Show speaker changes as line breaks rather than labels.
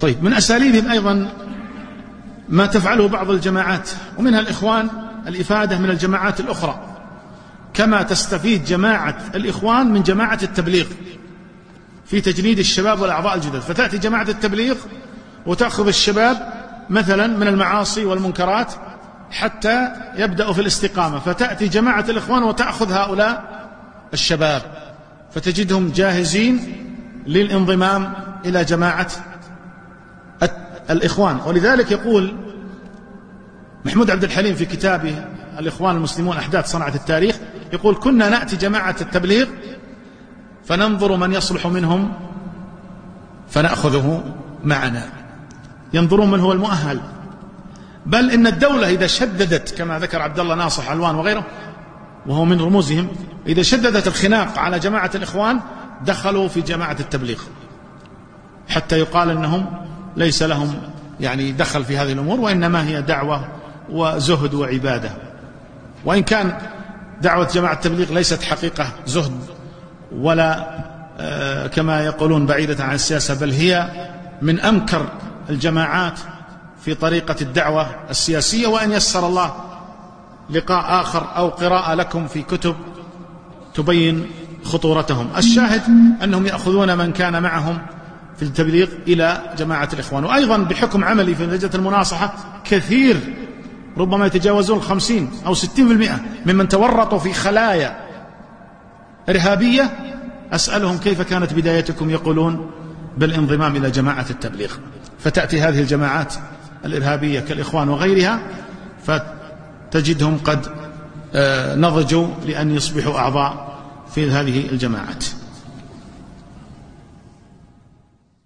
طيب من أساليبهم أيضا ما تفعله بعض الجماعات ومنها الإخوان الإفادة من الجماعات الأخرى. كما تستفيد جماعة الإخوان من جماعة التبليغ في تجنيد الشباب والأعضاء الجدد. فتأتي جماعة التبليغ وتأخذ الشباب مثلا من المعاصي والمنكرات حتى يبدأوا في الاستقامة. فتأتي جماعة الإخوان وتأخذ هؤلاء الشباب فتجدهم جاهزين للانضمام إلى جماعة الإخوان. ولذلك يقول محمود عبد الحليم في كتابه الإخوان المسلمون أحداث صنعة التاريخ يقول كنا نأتي جماعة التبليغ فننظر من يصلح منهم فنأخذه معنا. ينظرون من هو المؤهل. بل إن الدولة إذا شددت كما ذكر عبد الله ناصح علوان وغيره وهو من رموزهم إذا شددت الخناق على جماعة الإخوان دخلوا في جماعة التبليغ. حتى يقال أنهم ليس لهم يعني دخل في هذه الأمور وإنما هي دعوة وزهد وعبادة. وإن كان دعوة جماعة التبليغ ليست حقيقة زهد ولا آه، كما يقولون بعيدة عن السياسة بل هي من أمكر الجماعات في طريقة الدعوة السياسية وأن يسر الله لقاء آخر أو قراءة لكم في كتب تبين خطورتهم. الشاهد أنهم يأخذون من كان معهم في التبليغ إلى جماعة الإخوان. وأيضا بحكم عملي في لجنة المناصحة كثير ربما يتجاوزون الخمسين أو ستين في المئة ممن تورطوا في خلايا إرهابية. أسألهم كيف كانت بدايتكم يقولون بالانضمام إلى جماعة التبليغ. فتأتي هذه الجماعات الإرهابية كالإخوان وغيرها فتجدهم قد آه، نضجوا لأن يصبحوا أعضاء في هذه الجماعات.